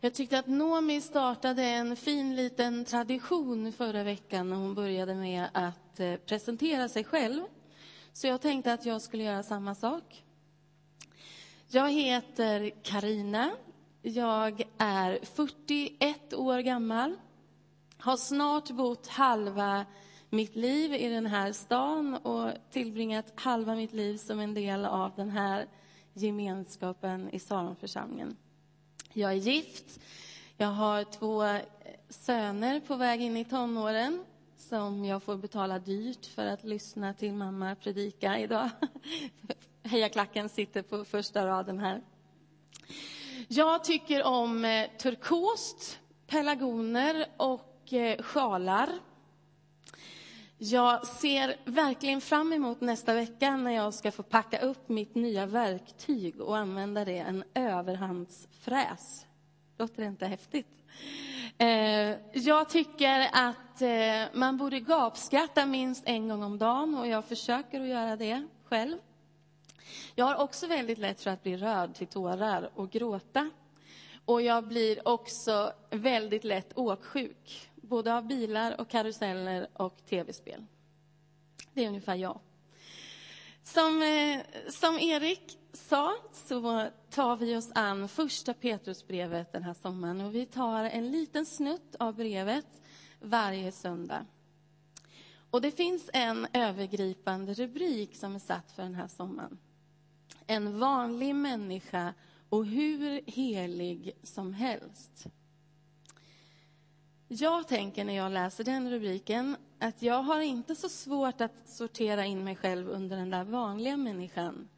Jag tyckte att Nomi startade en fin liten tradition förra veckan när hon började med att eh, presentera sig själv. Så jag tänkte att jag skulle göra samma sak. Jag heter Karina. Jag är 41 år gammal. Har snart bott halva mitt liv i den här stan och tillbringat halva mitt liv som en del av den här gemenskapen i Saronförsamlingen. Jag är gift. Jag har två eh, söner på väg in i tonåren som jag får betala dyrt för att lyssna till mamma predika idag. Hejaklacken sitter på första raden här. Jag tycker om eh, turkost, pelargoner och eh, sjalar. Jag ser verkligen fram emot nästa vecka när jag ska få packa upp mitt nya verktyg och använda det, en överhandsfräs. Låter det inte häftigt? Eh, jag tycker att eh, man borde gapskratta minst en gång om dagen och jag försöker att göra det själv. Jag har också väldigt lätt för att bli rörd till tårar och gråta. Och jag blir också väldigt lätt åksjuk både av bilar och karuseller och tv-spel. Det är ungefär jag. Som, eh, som Erik sa så tar vi oss an första Petrusbrevet den här sommaren och vi tar en liten snutt av brevet varje söndag. Och det finns en övergripande rubrik som är satt för den här sommaren. En vanlig människa och hur helig som helst. Jag tänker när jag läser den rubriken att jag har inte så svårt att sortera in mig själv under den där vanliga människan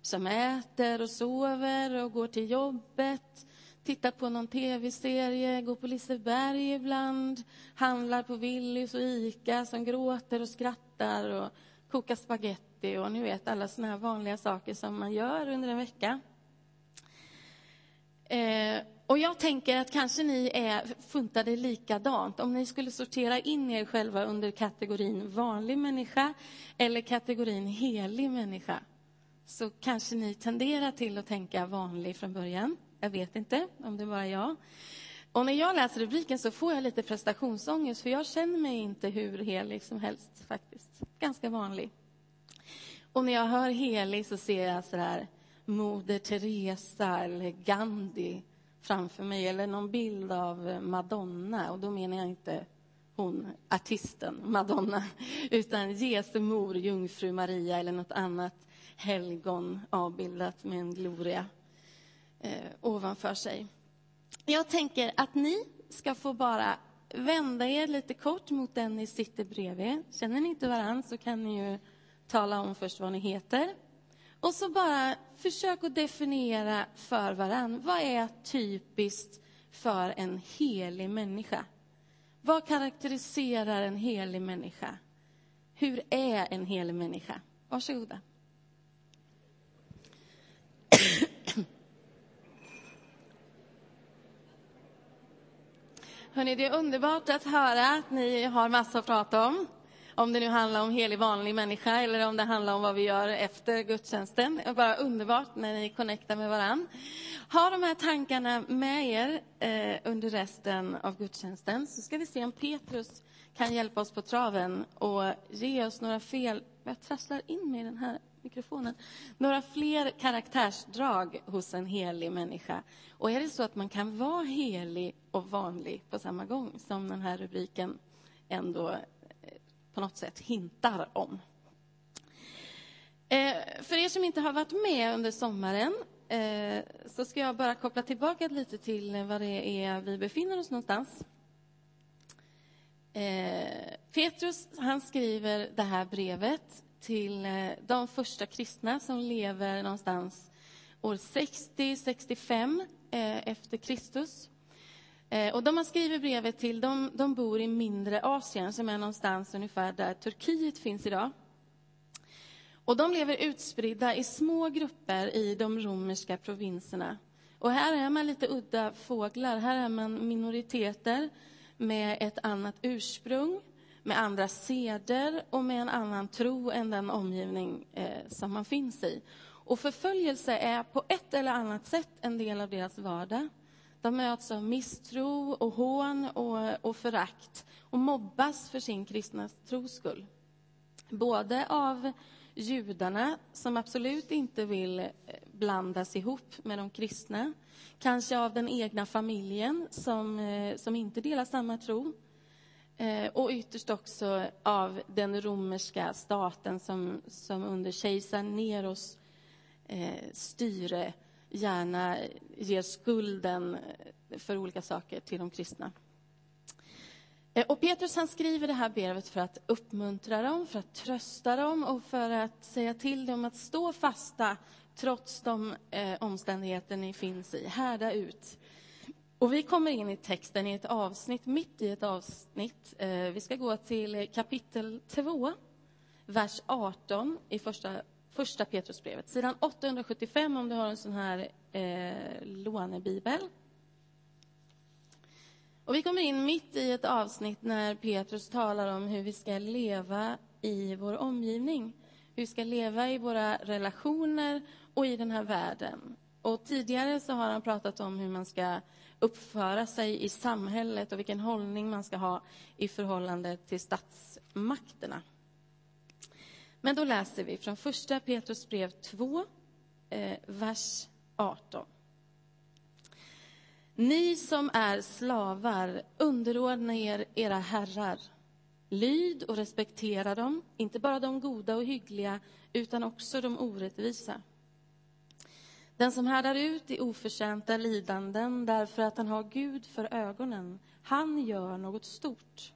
som äter och sover och går till jobbet, tittar på någon tv-serie, går på Liseberg ibland, handlar på Willys och Ica, som gråter och skrattar och kokar spaghetti och ni vet alla såna här vanliga saker som man gör under en vecka. Eh, och jag tänker att kanske ni är funtade likadant. Om ni skulle sortera in er själva under kategorin vanlig människa eller kategorin helig människa så kanske ni tenderar till att tänka vanlig från början. Jag vet inte om det bara är jag. Och när jag läser rubriken så får jag lite prestationsångest för jag känner mig inte hur helig som helst faktiskt. Ganska vanlig. Och när jag hör helig så ser jag så här Moder Teresa eller Gandhi framför mig, eller någon bild av Madonna. Och då menar jag inte hon, artisten Madonna, utan Jesu mor, jungfru Maria eller något annat helgon avbildat med en gloria eh, ovanför sig. Jag tänker att ni ska få bara vända er lite kort mot den ni sitter bredvid. Känner ni inte varann så kan ni ju tala om först vad ni heter och så bara försök att definiera för varann. Vad är typiskt för en helig människa? Vad karaktäriserar en helig människa? Hur är en helig människa? Varsågoda. Hörrni, det är underbart att höra att ni har massa att prata om. Om det nu handlar om helig vanlig människa eller om det handlar om vad vi gör efter gudstjänsten. Det är bara underbart när ni connectar med varann. Ha de här tankarna med er eh, under resten av gudstjänsten. Så ska vi se om Petrus kan hjälpa oss på traven och ge oss några fel... Jag trasslar in mig i den här mikrofonen. Några fler karaktärsdrag hos en helig människa. Och är det så att man kan vara helig och vanlig på samma gång, som den här rubriken ändå på något sätt hintar om. Eh, för er som inte har varit med under sommaren eh, så ska jag bara koppla tillbaka lite till var det är vi befinner oss någonstans. Eh, Petrus han skriver det här brevet till eh, de första kristna som lever någonstans år 60-65 eh, efter Kristus. Eh, och de man skriver brevet till, de, de bor i mindre Asien, som är någonstans ungefär där Turkiet finns idag. Och de lever utspridda i små grupper i de romerska provinserna. Och här är man lite udda fåglar. Här är man minoriteter med ett annat ursprung, med andra seder och med en annan tro än den omgivning eh, som man finns i. Och förföljelse är på ett eller annat sätt en del av deras vardag. De möts av misstro och hån och, och förakt och mobbas för sin kristna tros skull. Både av judarna, som absolut inte vill eh, blandas ihop med de kristna. Kanske av den egna familjen, som, eh, som inte delar samma tro. Eh, och ytterst också av den romerska staten som, som under kejsar Neros styre gärna ger skulden för olika saker till de kristna. Eh, och Petrus han skriver det här brevet för att uppmuntra dem, för att trösta dem och för att säga till dem att stå fasta trots de eh, omständigheter ni finns i. Härda ut. Och vi kommer in i texten i ett avsnitt, mitt i ett avsnitt. Eh, vi ska gå till kapitel 2, vers 18 i första, första Petrusbrevet. Sidan 875 om du har en sån här eh, lånebibel. Och vi kommer in mitt i ett avsnitt när Petrus talar om hur vi ska leva i vår omgivning. Hur vi ska leva i våra relationer och i den här världen. Och tidigare så har han pratat om hur man ska uppföra sig i samhället och vilken hållning man ska ha i förhållande till statsmakterna. Men då läser vi från första Petrus brev 2, eh, vers 18. Ni som är slavar, underordna er era herrar. Lyd och respektera dem, inte bara de goda och hyggliga, utan också de orättvisa. Den som härdar ut i oförtjänta lidanden därför att han har Gud för ögonen, han gör något stort.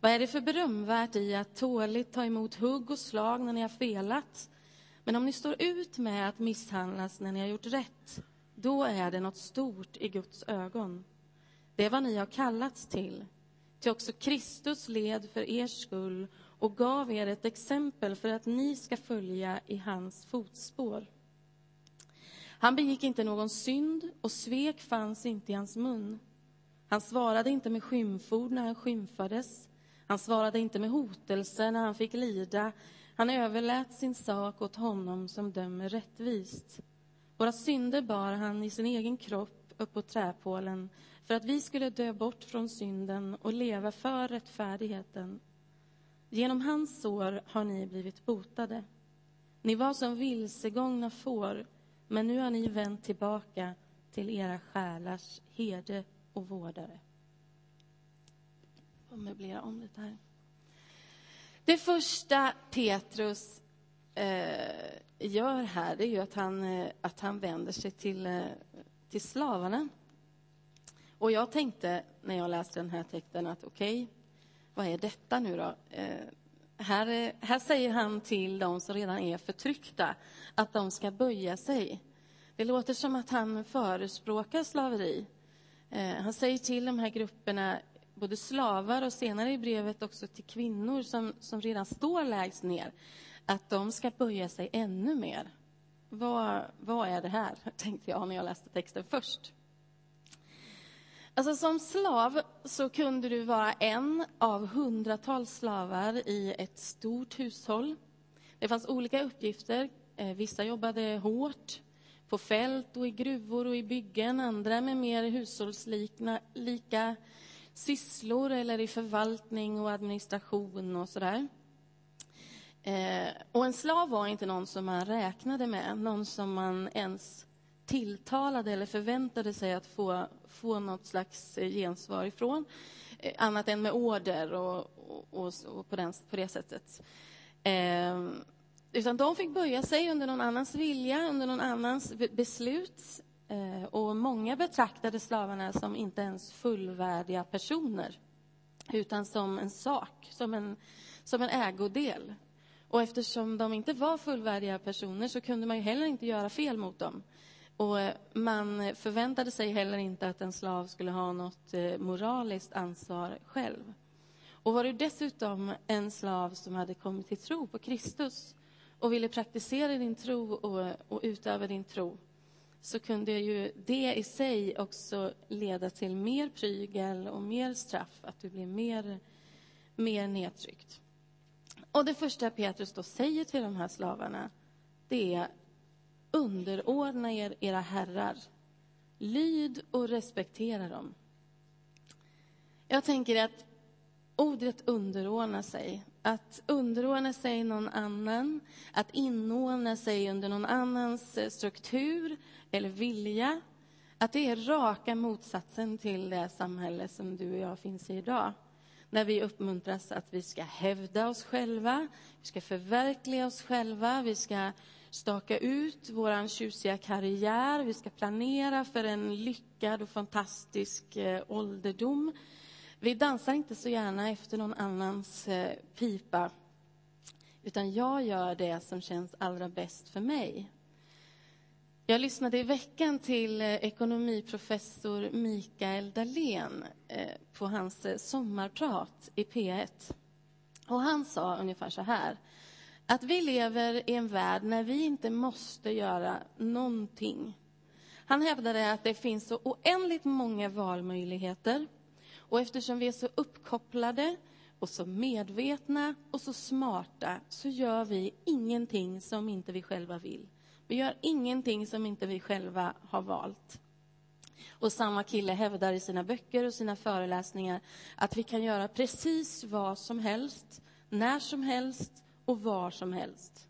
Vad är det för berömvärt i att tåligt ta emot hugg och slag när ni har felat? Men om ni står ut med att misshandlas när ni har gjort rätt, då är det något stort i Guds ögon. Det är vad ni har kallats till. Till också Kristus led för er skull och gav er ett exempel för att ni ska följa i hans fotspår. Han begick inte någon synd och svek fanns inte i hans mun. Han svarade inte med skymford när han skymfades. Han svarade inte med hotelse när han fick lida. Han överlät sin sak åt honom som dömer rättvist. Våra synder bar han i sin egen kropp upp på träpålen för att vi skulle dö bort från synden och leva för rättfärdigheten. Genom hans sår har ni blivit botade. Ni var som vilsegångna får, men nu har ni vänt tillbaka till era själars herde och vårdare. Jag möblera om lite här. Det första Petrus eh, gör här, det är ju att han, eh, att han vänder sig till, eh, till slavarna. Och jag tänkte när jag läste den här texten att okej, okay, vad är detta nu då? Eh, här, här säger han till de som redan är förtryckta att de ska böja sig. Det låter som att han förespråkar slaveri. Eh, han säger till de här grupperna, både slavar och senare i brevet också till kvinnor som, som redan står lägst ner, att de ska böja sig ännu mer. Vad, vad är det här, tänkte jag när jag läste texten först. Alltså som slav så kunde du vara en av hundratals slavar i ett stort hushåll. Det fanns olika uppgifter. Eh, vissa jobbade hårt på fält och i gruvor och i byggen. Andra med mer hushållslika sysslor eller i förvaltning och administration och sådär. Eh, och en slav var inte någon som man räknade med, någon som man ens tilltalade eller förväntade sig att få, få något slags eh, gensvar ifrån, eh, annat än med order och, och, och på, den, på det sättet. Eh, utan de fick böja sig under någon annans vilja, under någon annans beslut. Eh, och många betraktade slavarna som inte ens fullvärdiga personer, utan som en sak, som en, som en ägodel. Och eftersom de inte var fullvärdiga personer så kunde man ju heller inte göra fel mot dem. Och eh, man förväntade sig heller inte att en slav skulle ha något eh, moraliskt ansvar själv. Och var du dessutom en slav som hade kommit till tro på Kristus och ville praktisera din tro och, och utöva din tro så kunde ju det i sig också leda till mer prygel och mer straff, att du blev mer, mer nedtryckt. Och det första Petrus då säger till de här slavarna, det är underordna er era herrar. Lyd och respektera dem. Jag tänker att ordet underordna sig, att underordna sig någon annan, att inordna sig under någon annans eh, struktur eller vilja, att det är raka motsatsen till det samhälle som du och jag finns i idag. När vi uppmuntras att vi ska hävda oss själva, vi ska förverkliga oss själva, vi ska staka ut vår tjusiga karriär, vi ska planera för en lyckad och fantastisk eh, ålderdom. Vi dansar inte så gärna efter någon annans eh, pipa, utan jag gör det som känns allra bäst för mig. Jag lyssnade i veckan till eh, ekonomiprofessor Mikael Dahlén eh, på hans sommarprat i P1. Och han sa ungefär så här, att vi lever i en värld när vi inte måste göra någonting. Han hävdade att det finns så oändligt många valmöjligheter och eftersom vi är så uppkopplade och så medvetna och så smarta så gör vi ingenting som inte vi själva vill. Vi gör ingenting som inte vi själva har valt. Och samma kille hävdar i sina böcker och sina föreläsningar att vi kan göra precis vad som helst, när som helst och var som helst.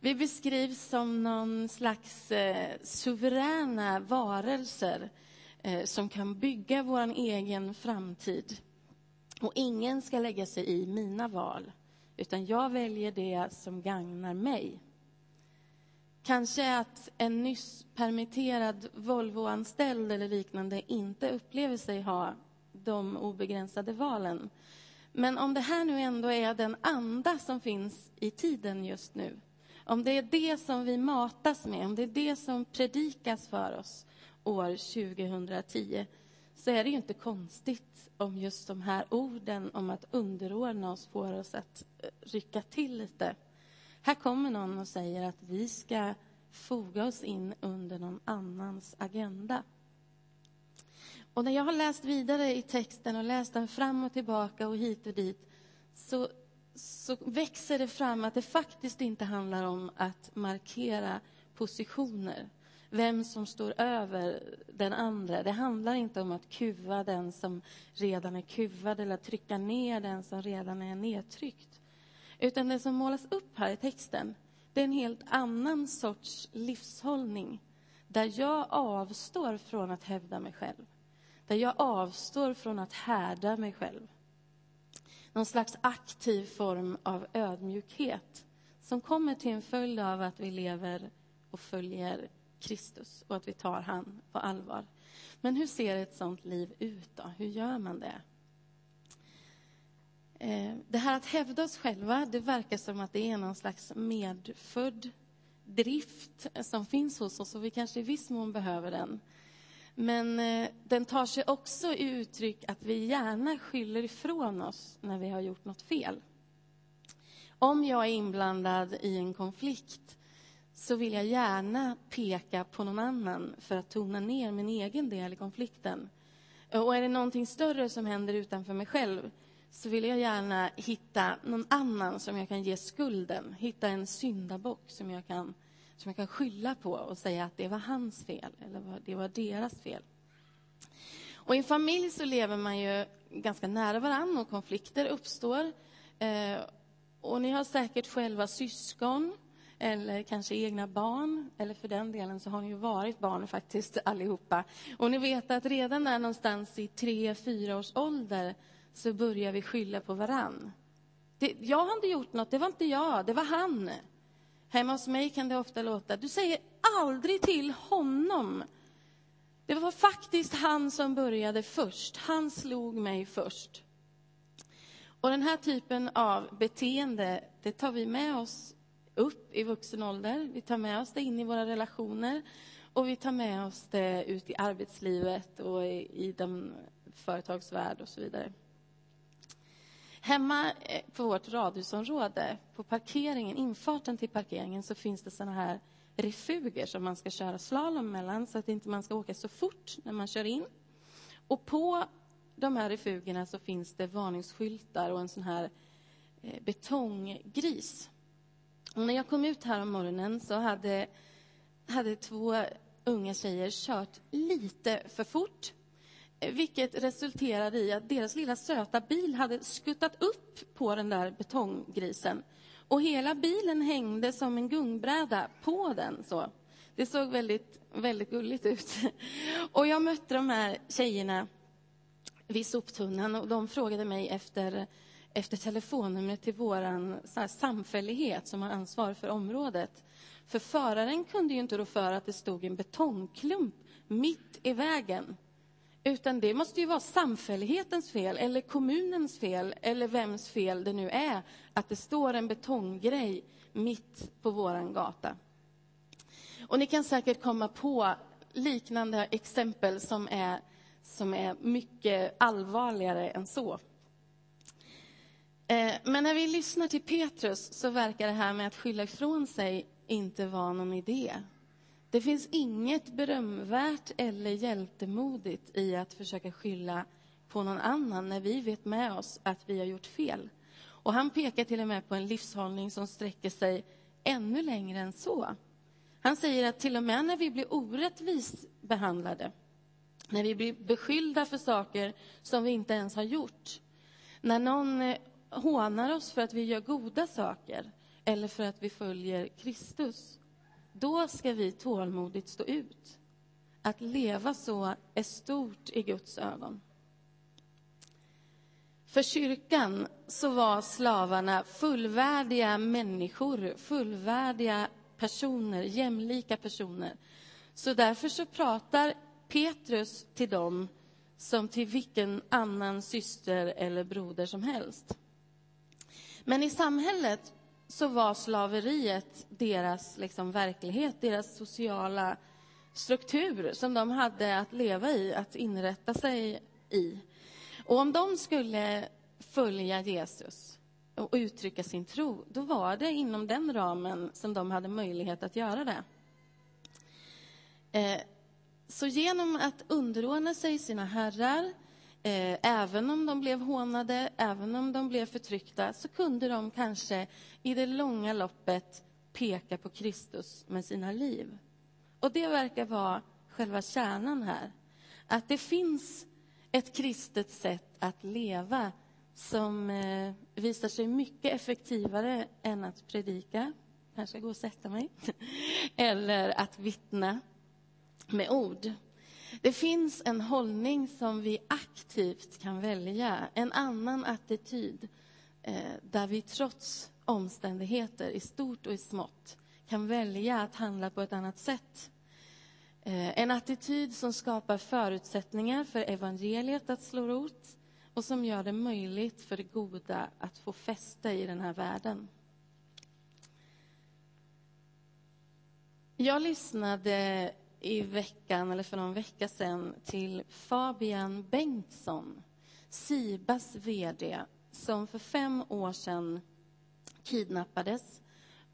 Vi beskrivs som någon slags eh, suveräna varelser eh, Eh, som kan bygga vår egen framtid. Och ingen ska lägga sig i mina val, utan jag väljer det som gagnar mig. Kanske att en nyss permitterad Volvoanställd eller liknande inte upplever sig ha de obegränsade valen. Men om det här nu ändå är den anda som finns i tiden just nu, om det är det som vi matas med, om det är det som predikas för oss, år 2010 så är det ju inte konstigt om just de här orden om att underordna oss får oss att eh, rycka till lite. Här kommer någon och säger att vi ska foga oss in under någon annans agenda. Och när jag har läst vidare i texten och läst den fram och tillbaka och hit och dit så, så växer det fram att det faktiskt inte handlar om att markera positioner vem som står över den andra. Det handlar inte om att kuva den som redan är kuvad eller trycka ner den som redan är nedtryckt. Utan det som målas upp här i texten, det är en helt annan sorts livshållning där jag avstår från att hävda mig själv. Där jag avstår från att härda mig själv. Någon slags aktiv form av ödmjukhet som kommer till en följd av att vi lever och följer Kristus och att vi tar han på allvar. Men hur ser ett sånt liv ut då? Hur gör man det? Eh, det här att hävda oss själva, det verkar som att det är någon slags medfödd drift som finns hos oss och vi kanske i viss mån behöver den. Men eh, den tar sig också i uttryck att vi gärna skyller ifrån oss när vi har gjort något fel. Om jag är inblandad i en konflikt så vill jag gärna peka på någon annan för att tona ner min egen del i konflikten. Och är det någonting större som händer utanför mig själv så vill jag gärna hitta någon annan som jag kan ge skulden. Hitta en syndabock som jag kan, som jag kan skylla på och säga att det var hans fel eller det var deras fel. Och I en familj så lever man ju ganska nära varandra och konflikter uppstår. Eh, och ni har säkert själva syskon eller kanske egna barn, eller för den delen så har ni ju varit barn faktiskt allihopa. Och ni vet att redan där någonstans i tre, fyra års ålder så börjar vi skylla på varann. Det, jag har inte gjort något, det var inte jag, det var han. Hemma hos mig kan det ofta låta, du säger aldrig till honom. Det var faktiskt han som började först, han slog mig först. Och den här typen av beteende, det tar vi med oss upp i vuxen ålder. Vi tar med oss det in i våra relationer och vi tar med oss det ut i arbetslivet och i, i den företagsvärld och så vidare. Hemma eh, på vårt radhusområde, på parkeringen, infarten till parkeringen, så finns det såna här refuger som man ska köra slalom mellan så att inte man ska åka så fort när man kör in. Och på de här refugerna så finns det varningsskyltar och en sån här eh, betonggris när jag kom ut här om morgonen så hade, hade två unga tjejer kört lite för fort vilket resulterade i att deras lilla söta bil hade skuttat upp på den där betonggrisen. Och hela bilen hängde som en gungbräda på den. Så. Det såg väldigt, väldigt gulligt ut. Och jag mötte de här tjejerna vid soptunnan och de frågade mig efter, efter telefonnumret till vår samfällighet som har ansvar för området. För föraren kunde ju inte rå för att det stod en betongklump mitt i vägen. Utan det måste ju vara samfällighetens fel, eller kommunens fel, eller vems fel det nu är att det står en betonggrej mitt på vår gata. Och ni kan säkert komma på liknande exempel som är, som är mycket allvarligare än så. Eh, men när vi lyssnar till Petrus så verkar det här med att skylla ifrån sig inte vara någon idé. Det finns inget berömvärt eller hjältemodigt i att försöka skylla på någon annan när vi vet med oss att vi har gjort fel. Och han pekar till och med på en livshållning som sträcker sig ännu längre än så. Han säger att till och med när vi blir orättvist behandlade, när vi blir beskyllda för saker som vi inte ens har gjort, när någon eh, hånar oss för att vi gör goda saker eller för att vi följer Kristus, då ska vi tålmodigt stå ut. Att leva så är stort i Guds ögon. För kyrkan så var slavarna fullvärdiga människor, fullvärdiga personer, jämlika personer. Så därför så pratar Petrus till dem som till vilken annan syster eller broder som helst. Men i samhället så var slaveriet deras liksom, verklighet, deras sociala struktur som de hade att leva i, att inrätta sig i. Och om de skulle följa Jesus och uttrycka sin tro, då var det inom den ramen som de hade möjlighet att göra det. Eh, så genom att underordna sig sina herrar Eh, även om de blev hånade, även om de blev förtryckta, så kunde de kanske i det långa loppet peka på Kristus med sina liv. Och det verkar vara själva kärnan här. Att det finns ett kristet sätt att leva som eh, visar sig mycket effektivare än att predika, kanske gå och sätta mig, eller att vittna med ord. Det finns en hållning som vi aktivt kan välja, en annan attityd eh, där vi trots omständigheter i stort och i smått kan välja att handla på ett annat sätt. Eh, en attityd som skapar förutsättningar för evangeliet att slå rot och som gör det möjligt för det goda att få fäste i den här världen. Jag lyssnade i veckan, eller för någon vecka sedan, till Fabian Bengtsson, Sibas vd, som för fem år sedan kidnappades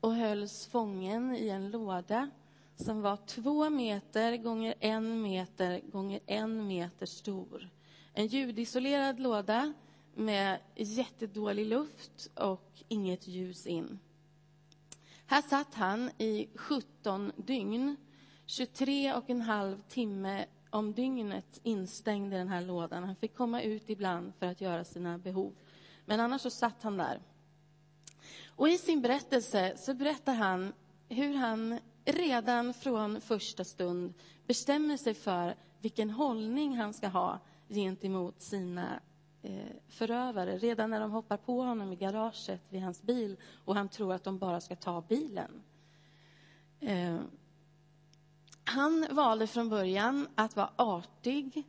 och hölls fången i en låda som var två meter gånger en meter gånger en meter stor. En ljudisolerad låda med jättedålig luft och inget ljus in. Här satt han i 17 dygn 23 och en halv timme om dygnet instängd i den här lådan. Han fick komma ut ibland för att göra sina behov. Men annars så satt han där. Och I sin berättelse så berättar han hur han redan från första stund bestämmer sig för vilken hållning han ska ha gentemot sina eh, förövare. Redan när de hoppar på honom i garaget vid hans bil och han tror att de bara ska ta bilen. Eh, han valde från början att vara artig,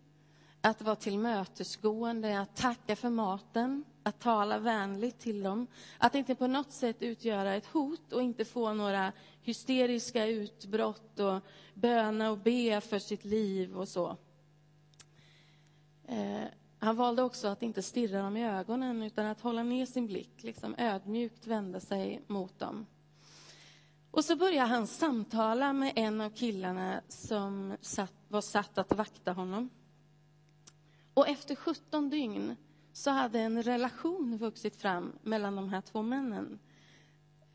att vara tillmötesgående, att tacka för maten, att tala vänligt till dem, att inte på något sätt utgöra ett hot och inte få några hysteriska utbrott och böna och be för sitt liv och så. Eh, han valde också att inte stirra dem i ögonen utan att hålla ner sin blick, liksom ödmjukt vända sig mot dem. Och så börjar han samtala med en av killarna som satt, var satt att vakta honom. Och efter 17 dygn så hade en relation vuxit fram mellan de här två männen.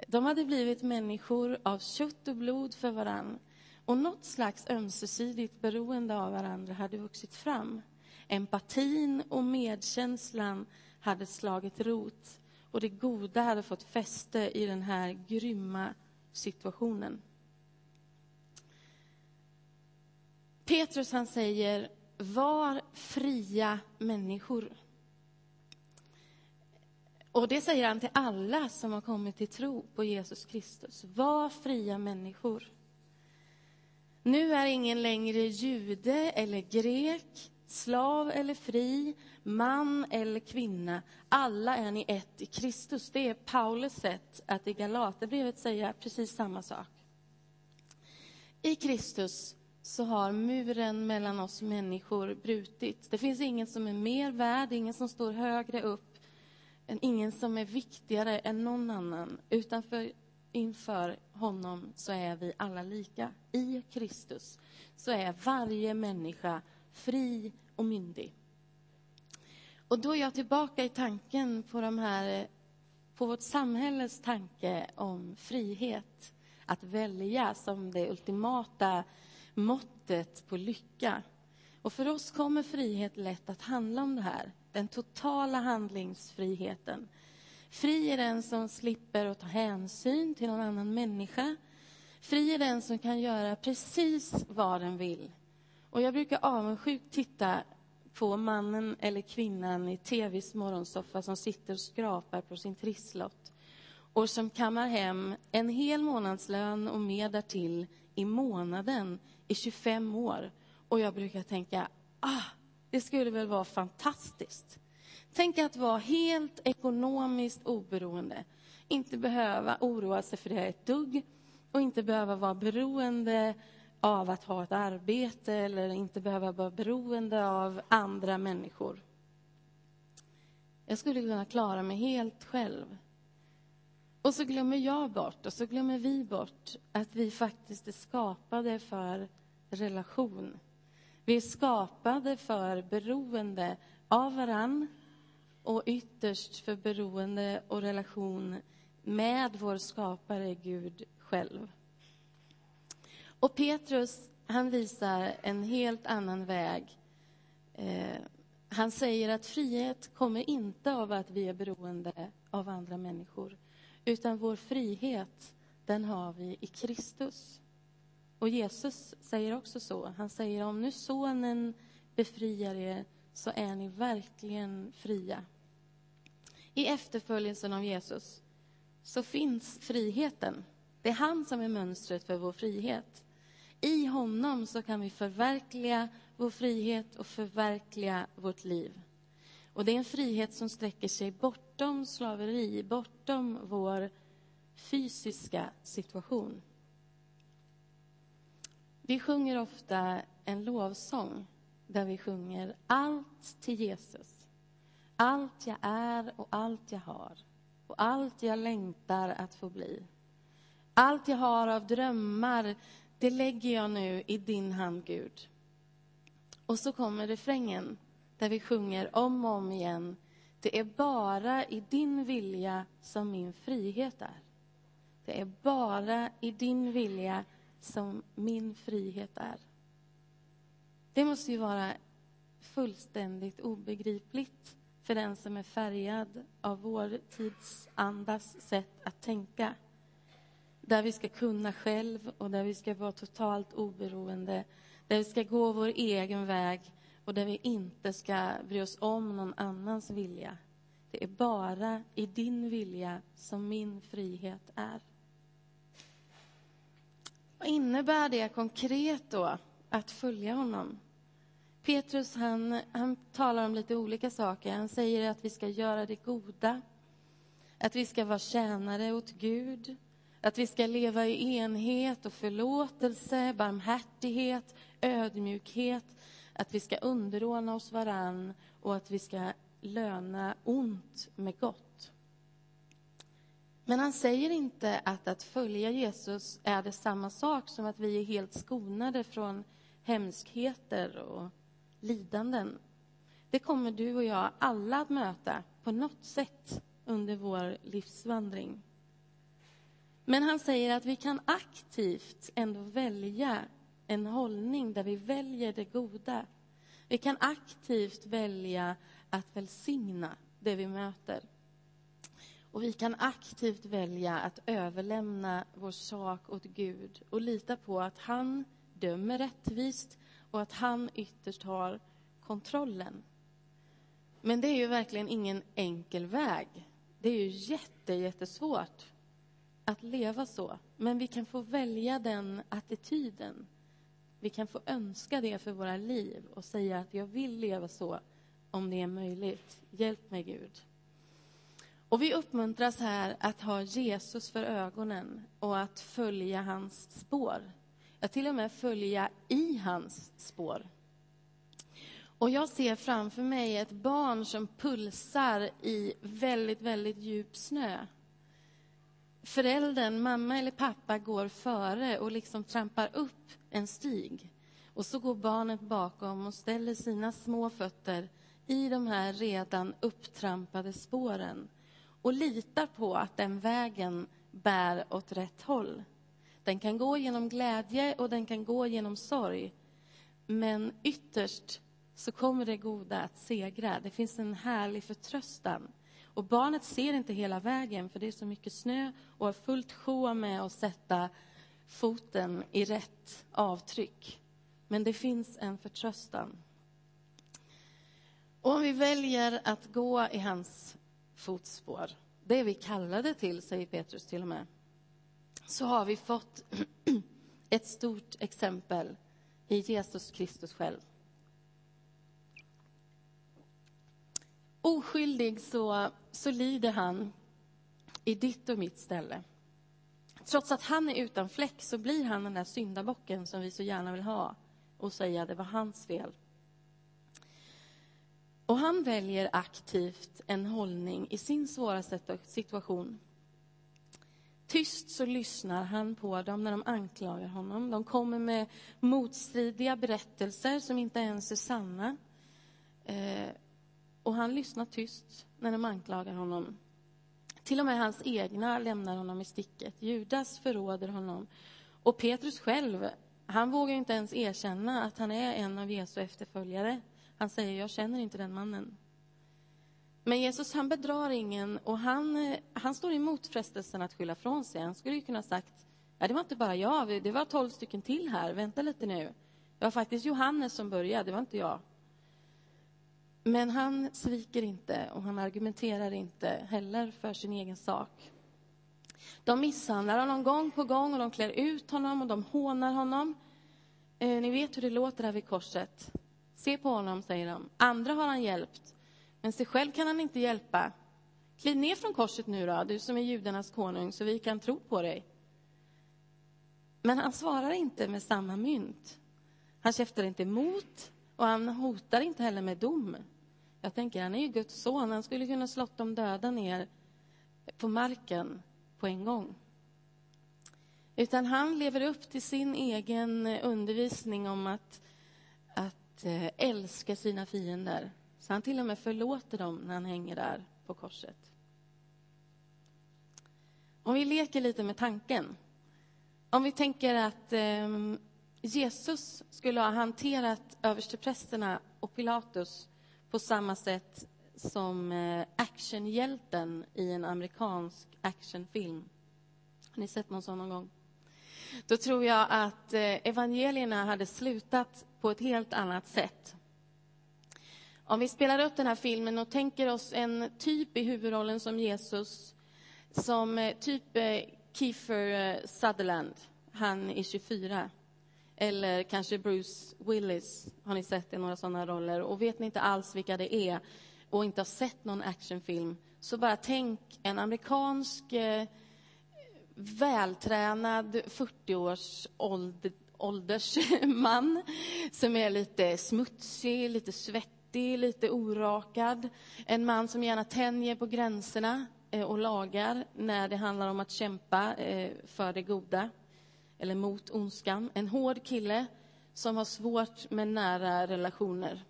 De hade blivit människor av kött och blod för varann. Och något slags ömsesidigt beroende av varandra hade vuxit fram. Empatin och medkänslan hade slagit rot och det goda hade fått fäste i den här grymma situationen. Petrus han säger, var fria människor. Och det säger han till alla som har kommit till tro på Jesus Kristus. Var fria människor. Nu är ingen längre jude eller grek, slav eller fri, man eller kvinna. Alla är ni ett i Kristus. Det är Paulus sätt att i Galaterbrevet säga precis samma sak. I Kristus så har muren mellan oss människor brutits. Det finns ingen som är mer värd, ingen som står högre upp, ingen som är viktigare än någon annan. Utanför inför honom så är vi alla lika. I Kristus så är varje människa fri och myndig. Och då är jag tillbaka i tanken på de här på vårt samhälles tanke om frihet. Att välja som det ultimata måttet på lycka. Och för oss kommer frihet lätt att handla om det här. Den totala handlingsfriheten. Fri är den som slipper att ta hänsyn till någon annan människa. Fri är den som kan göra precis vad den vill. Och jag brukar avundsjukt titta på mannen eller kvinnan i tvs morgonsoffa som sitter och skrapar på sin trisslott och som kammar hem en hel månadslön och mer därtill i månaden i 25 år. Och jag brukar tänka, ah, det skulle väl vara fantastiskt. Tänk att vara helt ekonomiskt oberoende. Inte behöva oroa sig för det ett dugg och inte behöva vara beroende av att ha ett arbete eller inte behöva vara beroende av andra människor. Jag skulle kunna klara mig helt själv. Och så glömmer jag bort, och så glömmer vi bort att vi faktiskt är skapade för relation. Vi är skapade för beroende av varann och ytterst för beroende och relation med vår skapare Gud själv. Och Petrus, han visar en helt annan väg. Eh, han säger att frihet kommer inte av att vi är beroende av andra människor, utan vår frihet, den har vi i Kristus. Och Jesus säger också så. Han säger om nu sonen befriar er så är ni verkligen fria. I efterföljelsen av Jesus så finns friheten. Det är han som är mönstret för vår frihet. I honom så kan vi förverkliga vår frihet och förverkliga vårt liv. Och det är en frihet som sträcker sig bortom slaveri, bortom vår fysiska situation. Vi sjunger ofta en lovsång där vi sjunger allt till Jesus. Allt jag är och allt jag har och allt jag längtar att få bli. Allt jag har av drömmar, det lägger jag nu i din hand, Gud. Och så kommer refrängen där vi sjunger om och om igen. Det är bara i din vilja som min frihet är. Det är bara i din vilja som min frihet är. Det måste ju vara fullständigt obegripligt för den som är färgad av vår tids andas sätt att tänka. Där vi ska kunna själv och där vi ska vara totalt oberoende. Där vi ska gå vår egen väg och där vi inte ska bry oss om någon annans vilja. Det är bara i din vilja som min frihet är. Vad innebär det konkret då, att följa honom? Petrus han, han talar om lite olika saker. Han säger att vi ska göra det goda, att vi ska vara tjänare åt Gud, att vi ska leva i enhet och förlåtelse, barmhärtighet, ödmjukhet, att vi ska underordna oss varann och att vi ska löna ont med gott. Men han säger inte att att följa Jesus är det samma sak som att vi är helt skonade från hemskheter och lidanden. Det kommer du och jag alla att möta på något sätt under vår livsvandring. Men han säger att vi kan aktivt ändå välja en hållning där vi väljer det goda. Vi kan aktivt välja att välsigna det vi möter. Och vi kan aktivt välja att överlämna vår sak åt Gud och lita på att han dömer rättvist och att han ytterst har kontrollen. Men det är ju verkligen ingen enkel väg. Det är ju jätte, jättesvårt att leva så. Men vi kan få välja den attityden. Vi kan få önska det för våra liv och säga att jag vill leva så om det är möjligt. Hjälp mig, Gud. Och vi uppmuntras här att ha Jesus för ögonen och att följa hans spår. Ja, till och med följa i hans spår. Och jag ser framför mig ett barn som pulsar i väldigt, väldigt djup snö. Föräldern, mamma eller pappa, går före och liksom trampar upp en stig. Och så går barnet bakom och ställer sina små fötter i de här redan upptrampade spåren och litar på att den vägen bär åt rätt håll. Den kan gå genom glädje och den kan gå genom sorg. Men ytterst så kommer det goda att segra. Det finns en härlig förtröstan. Och barnet ser inte hela vägen, för det är så mycket snö och har fullt sjå med att sätta foten i rätt avtryck. Men det finns en förtröstan. Och om vi väljer att gå i hans fotspår, det vi kallade till, säger Petrus till och med, så har vi fått ett stort exempel i Jesus Kristus själv. Oskyldig så, så lider han i ditt och mitt ställe. Trots att han är utan fläck så blir han den där syndabocken som vi så gärna vill ha och säga att det var hans fel. Och han väljer aktivt en hållning i sin svåra situation. Tyst så lyssnar han på dem när de anklagar honom. De kommer med motstridiga berättelser som inte ens är sanna. Eh, och han lyssnar tyst när de anklagar honom. Till och med hans egna lämnar honom i sticket. Judas förråder honom. Och Petrus själv, han vågar inte ens erkänna att han är en av Jesu efterföljare. Han säger, jag känner inte den mannen. Men Jesus han bedrar ingen och han, han står emot frestelsen att skylla från sig. Han skulle ju kunna sagt, ja, det var inte bara jag, det var tolv stycken till här, vänta lite nu. Det var faktiskt Johannes som började, det var inte jag. Men han sviker inte och han argumenterar inte heller för sin egen sak. De misshandlar honom gång på gång och de klär ut honom och de hånar honom. Eh, ni vet hur det låter här vid korset. Se på honom, säger de. Andra har han hjälpt, men sig själv kan han inte hjälpa. Kliv ner från korset nu då, du som är judarnas konung, så vi kan tro på dig. Men han svarar inte med samma mynt. Han käftar inte emot och han hotar inte heller med dom. Jag tänker, han är ju Guds son. Han skulle kunna slått de döda ner på marken på en gång. Utan han lever upp till sin egen undervisning om att, att eh, älska sina fiender. Så han till och med förlåter dem när han hänger där på korset. Om vi leker lite med tanken. Om vi tänker att eh, Jesus skulle ha hanterat översteprästerna och Pilatus på samma sätt som eh, actionhjälten i en amerikansk actionfilm. Har ni sett någon sån någon gång? Då tror jag att eh, evangelierna hade slutat på ett helt annat sätt. Om vi spelar upp den här filmen och tänker oss en typ i huvudrollen som Jesus, som eh, typ Kiefer Sutherland, han i 24. Eller kanske Bruce Willis, har ni sett i några sådana roller? Och vet ni inte alls vilka det är och inte har sett någon actionfilm, så bara tänk en amerikansk eh, vältränad 40-års ålder, ålders man som är lite smutsig, lite svettig, lite orakad. En man som gärna tänjer på gränserna eh, och lagar när det handlar om att kämpa eh, för det goda eller mot ondskan. En hård kille som har svårt med nära relationer.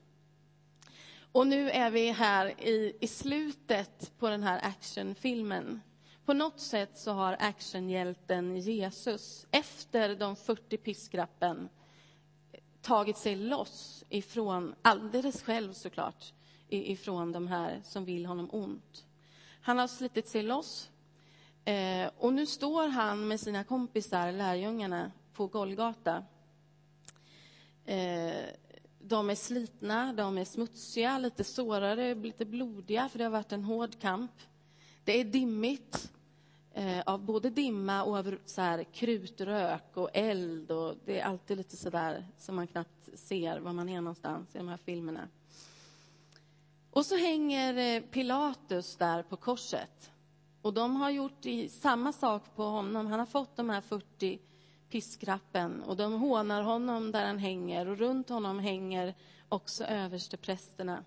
Och nu är vi här i, i slutet på den här actionfilmen. På något sätt så har actionhjälten Jesus, efter de 40 piskrappen, tagit sig loss ifrån, alldeles själv såklart, ifrån de här som vill honom ont. Han har slitit sig loss eh, och nu står han med sina kompisar, lärjungarna, på Golgata. Eh, de är slitna, de är smutsiga, lite sårade, lite blodiga, för det har varit en hård kamp. Det är dimmigt eh, av både dimma och av så här, krutrök och eld. Och det är alltid lite så där som man knappt ser var man är någonstans i de här filmerna. Och så hänger eh, Pilatus där på korset. Och de har gjort samma sak på honom. Han har fått de här 40 piskrappen och de hånar honom där han hänger och runt honom hänger också översteprästerna.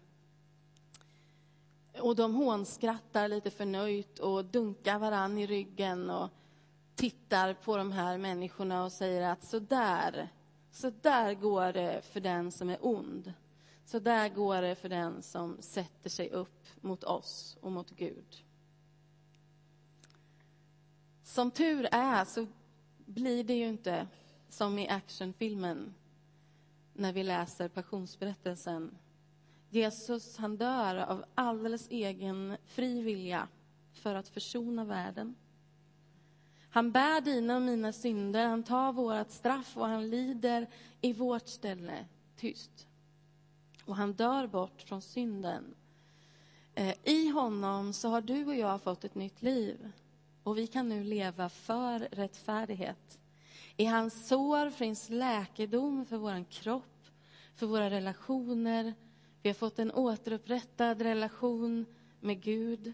Och de hånskrattar lite förnöjt och dunkar varann i ryggen och tittar på de här människorna och säger att så där, så där går det för den som är ond. Så där går det för den som sätter sig upp mot oss och mot Gud. Som tur är så blir det ju inte som i actionfilmen när vi läser passionsberättelsen. Jesus han dör av alldeles egen fri vilja för att försona världen. Han bär dina och mina synder, han tar vårt straff och han lider i vårt ställe tyst. Och han dör bort från synden. Eh, I honom så har du och jag fått ett nytt liv. Och vi kan nu leva för rättfärdighet. I hans sår finns läkedom för vår kropp, för våra relationer. Vi har fått en återupprättad relation med Gud.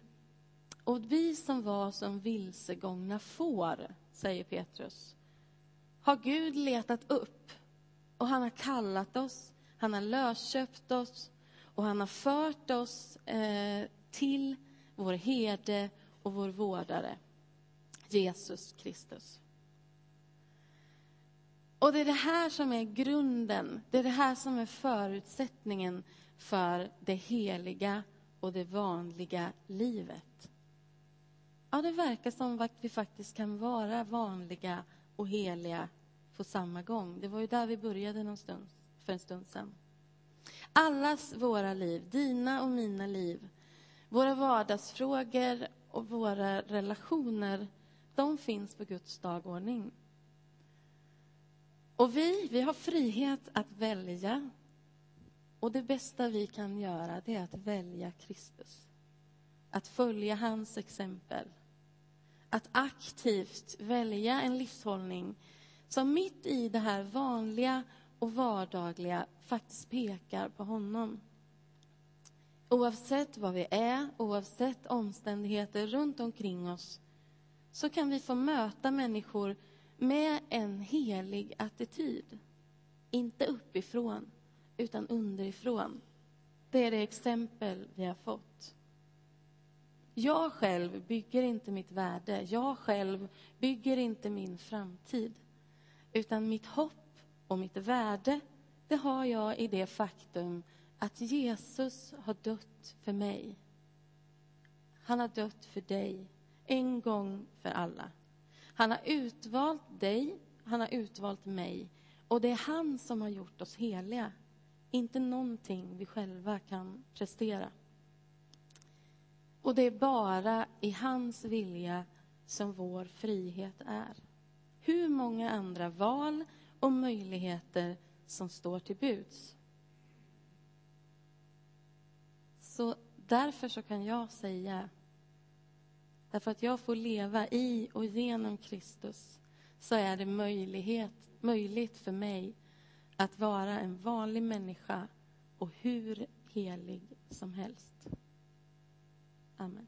Och vi som var som vilsegångna får, säger Petrus, har Gud letat upp och han har kallat oss, han har lösköpt oss och han har fört oss eh, till vår herde och vår vårdare. Jesus Kristus. Och det är det här som är grunden, det är det här som är förutsättningen för det heliga och det vanliga livet. Ja, det verkar som att vi faktiskt kan vara vanliga och heliga på samma gång. Det var ju där vi började någon stund, för en stund sedan. Allas våra liv, dina och mina liv, våra vardagsfrågor och våra relationer de finns på Guds dagordning. Och vi, vi har frihet att välja. Och det bästa vi kan göra, det är att välja Kristus. Att följa hans exempel. Att aktivt välja en livshållning som mitt i det här vanliga och vardagliga faktiskt pekar på honom. Oavsett vad vi är, oavsett omständigheter runt omkring oss så kan vi få möta människor med en helig attityd. Inte uppifrån, utan underifrån. Det är det exempel vi har fått. Jag själv bygger inte mitt värde. Jag själv bygger inte min framtid. Utan mitt hopp och mitt värde, det har jag i det faktum att Jesus har dött för mig. Han har dött för dig en gång för alla. Han har utvalt dig, han har utvalt mig och det är han som har gjort oss heliga. Inte någonting vi själva kan prestera. Och det är bara i hans vilja som vår frihet är. Hur många andra val och möjligheter som står till buds. Så därför så kan jag säga Därför att jag får leva i och genom Kristus så är det möjlighet, möjligt för mig att vara en vanlig människa och hur helig som helst. Amen.